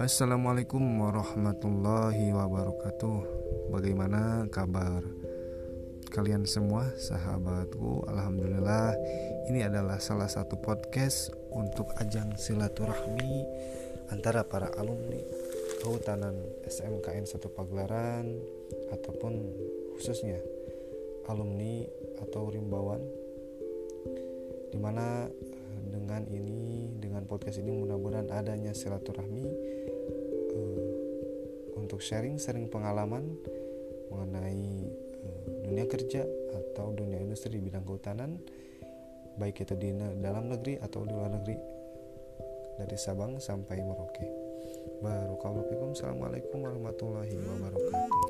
Assalamualaikum warahmatullahi wabarakatuh. Bagaimana kabar kalian semua sahabatku? Alhamdulillah ini adalah salah satu podcast untuk ajang silaturahmi antara para alumni kehutanan SMKN 1 Pagelaran ataupun khususnya alumni atau rimbawan di mana dengan ini dengan podcast ini mudah-mudahan adanya silaturahmi untuk sharing-sharing pengalaman mengenai uh, dunia kerja atau dunia industri di bidang kehutanan baik itu di dalam negeri atau di luar negeri dari Sabang sampai Merauke. Barokallahu Assalamualaikum warahmatullahi wabarakatuh.